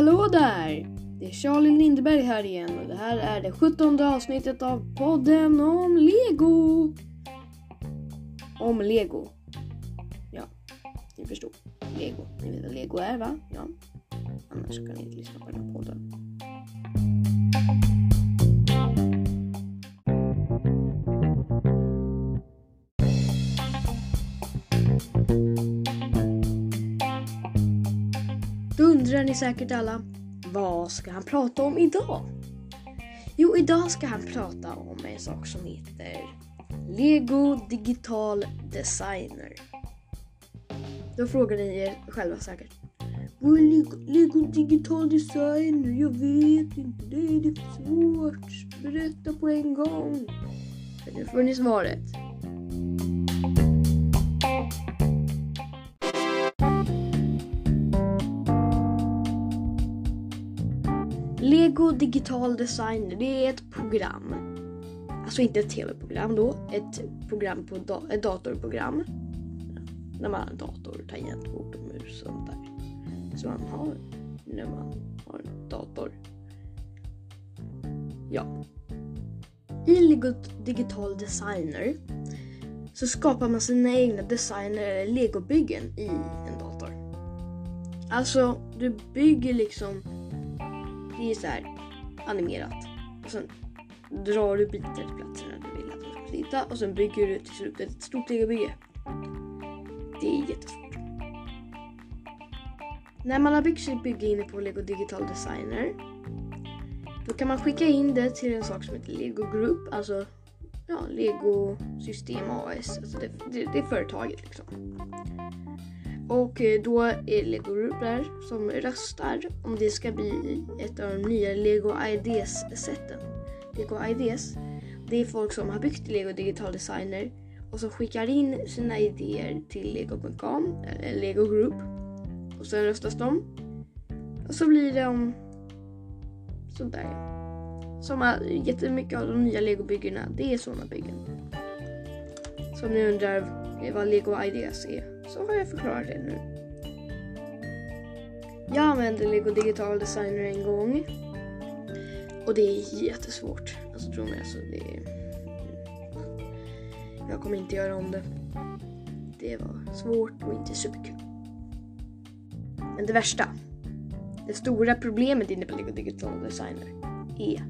Hallå där! Det är Charlie Lindeberg här igen och det här är det sjuttonde avsnittet av podden om Lego. Om Lego. Ja, ni förstår. Lego. Ni vet vad Lego är va? Ja. Annars kan ni inte lyssna på den här podden. Undrar ni säkert alla, vad ska han prata om idag? Jo, idag ska han prata om en sak som heter Lego Digital Designer. Då frågar ni er själva säkert. Vad är Lego, Lego Digital Designer? Jag vet inte, det är det för svårt. Berätta på en gång. För nu får ni svaret. Lego Digital Designer, det är ett program. Alltså inte ett tv-program då, ett program på da- ett datorprogram. När man har dator, tangentbord och mus och sånt där. Som man har när man har en dator. Ja. I Lego Digital Designer så skapar man sina egna designer eller legobyggen i en dator. Alltså, du bygger liksom det är så här animerat. Och sen drar du bitar till platserna du vill att de ska sitta och sen bygger du till slut ett stort legobygge. Det är jättesvårt. När man har byggt sitt bygge inne på Lego Digital Designer då kan man skicka in det till en sak som heter Lego Group, alltså ja, Lego System AS. Alltså det, det, det är företaget liksom. Och eh, då är det Lego Group där som röstar om det ska bli ett av de nya Lego Ideas-sätten. Lego Ideas, det är folk som har byggt Lego Digital Designer och som skickar in sina idéer till Lego.com, eller Lego Group. Och sen röstas de. Och så blir det sådär. Som har jättemycket av de nya Lego-byggena, det är sådana byggen. Så om ni undrar vad Lego ideas är så har jag förklarat det nu. Jag använde Lego Digital Designer en gång. Och det är jättesvårt. Alltså tro mig, alltså det är... Jag kommer inte göra om det. Det var svårt och inte superkul. Men det värsta. Det stora problemet inne på Lego Digital Designer är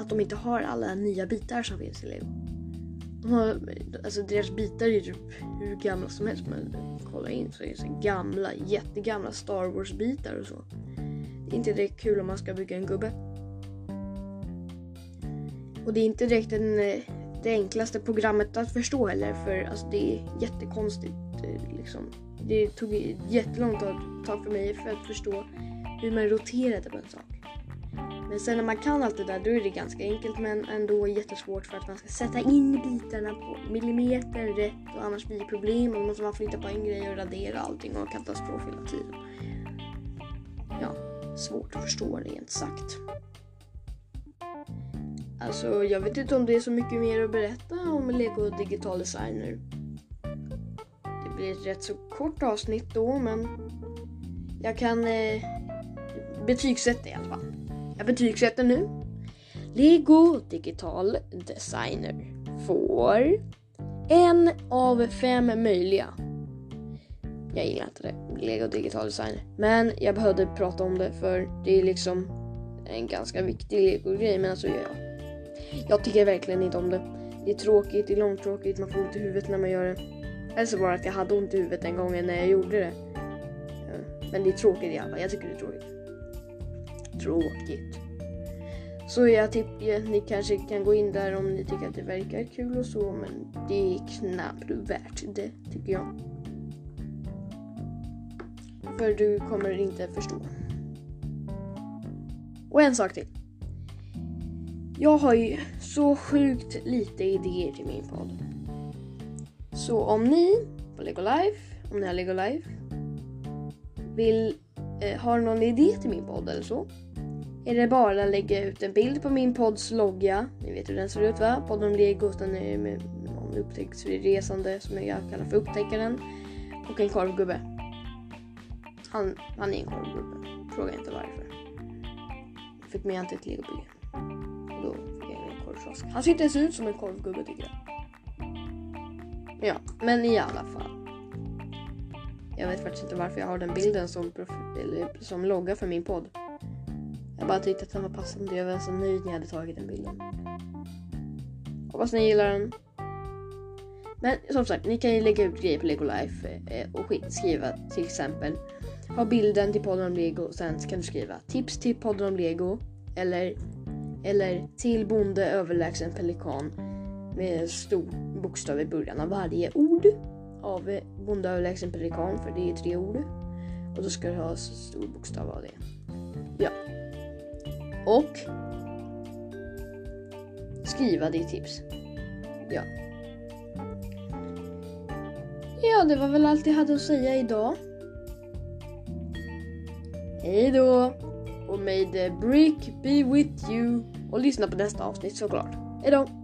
att de inte har alla nya bitar som finns i Lego. Alltså deras bitar är typ hur gamla som helst. Men kolla in så är det så gamla, jättegamla Star Wars bitar och så. Det är inte direkt kul om man ska bygga en gubbe. Och det är inte direkt en, eh, det enklaste programmet att förstå heller för alltså det är jättekonstigt. Eh, liksom. Det tog jättelångt tag för mig för att förstå hur man roterade på en sak. Men sen när man kan allt det där då är det ganska enkelt men ändå jättesvårt för att man ska sätta in bitarna på millimeter rätt och annars blir det problem och då måste man flytta på en grej och radera allting och katastrof hela tiden. Ja, svårt att förstå rent sagt. Alltså jag vet inte om det är så mycket mer att berätta om Lego Digital Design nu. Det blir ett rätt så kort avsnitt då men jag kan eh, betygsätta i alla fall. Jag betygsätter nu. Lego Digital Designer får en av fem möjliga. Jag gillar inte det, Lego Digital Designer. Men jag behövde prata om det för det är liksom en ganska viktig Lego-grej. Men alltså jag, jag tycker verkligen inte om det. Det är tråkigt, det är långtråkigt, man får ont i huvudet när man gör det. Eller så var det att jag hade ont i huvudet den gången när jag gjorde det. Men det är tråkigt i alla fall, jag tycker det är tråkigt tråkigt. Så jag tycker ni kanske kan gå in där om ni tycker att det verkar kul och så men det är knappt värt det tycker jag. För du kommer inte förstå. Och en sak till. Jag har ju så sjukt lite idéer till min podd. Så om ni på Lego Life, om ni har Lego Life, vill eh, har någon idé till min podd eller så är det bara att lägga ut en bild på min podds logga. Ni vet hur den ser ut va? Podden om Lego, den är med någon upptäcktsresande som jag kallar för upptäckaren. Och en korvgubbe. Han, han är en korvgubbe. fråga inte varför. Jag fick med han till ett legobygge. Och då fick jag en korvkiosk. Han ser inte ens ut som en korvgubbe tycker jag. Ja, men i alla fall. Jag vet faktiskt inte varför jag har den bilden som, eller, som logga för min podd. Jag bara tyckte att den var passande. Jag var så nöjd när jag hade tagit den bilden. Hoppas ni gillar den. Men som sagt, ni kan ju lägga ut grejer på Lego Life eh, och skriva till exempel ha bilden till podden om Lego och sen kan du skriva tips till podden om Lego eller, eller till bonde överlägsen pelikan med stor bokstav i början av varje ord av eh, bonde överlägsen pelikan för det är tre ord och då ska du ha stor bokstav av det. Ja. Och skriva ditt tips. Ja. Ja, det var väl allt jag hade att säga idag. Hej då! Och may the brick be with you. Och lyssna på nästa avsnitt såklart. Hejdå!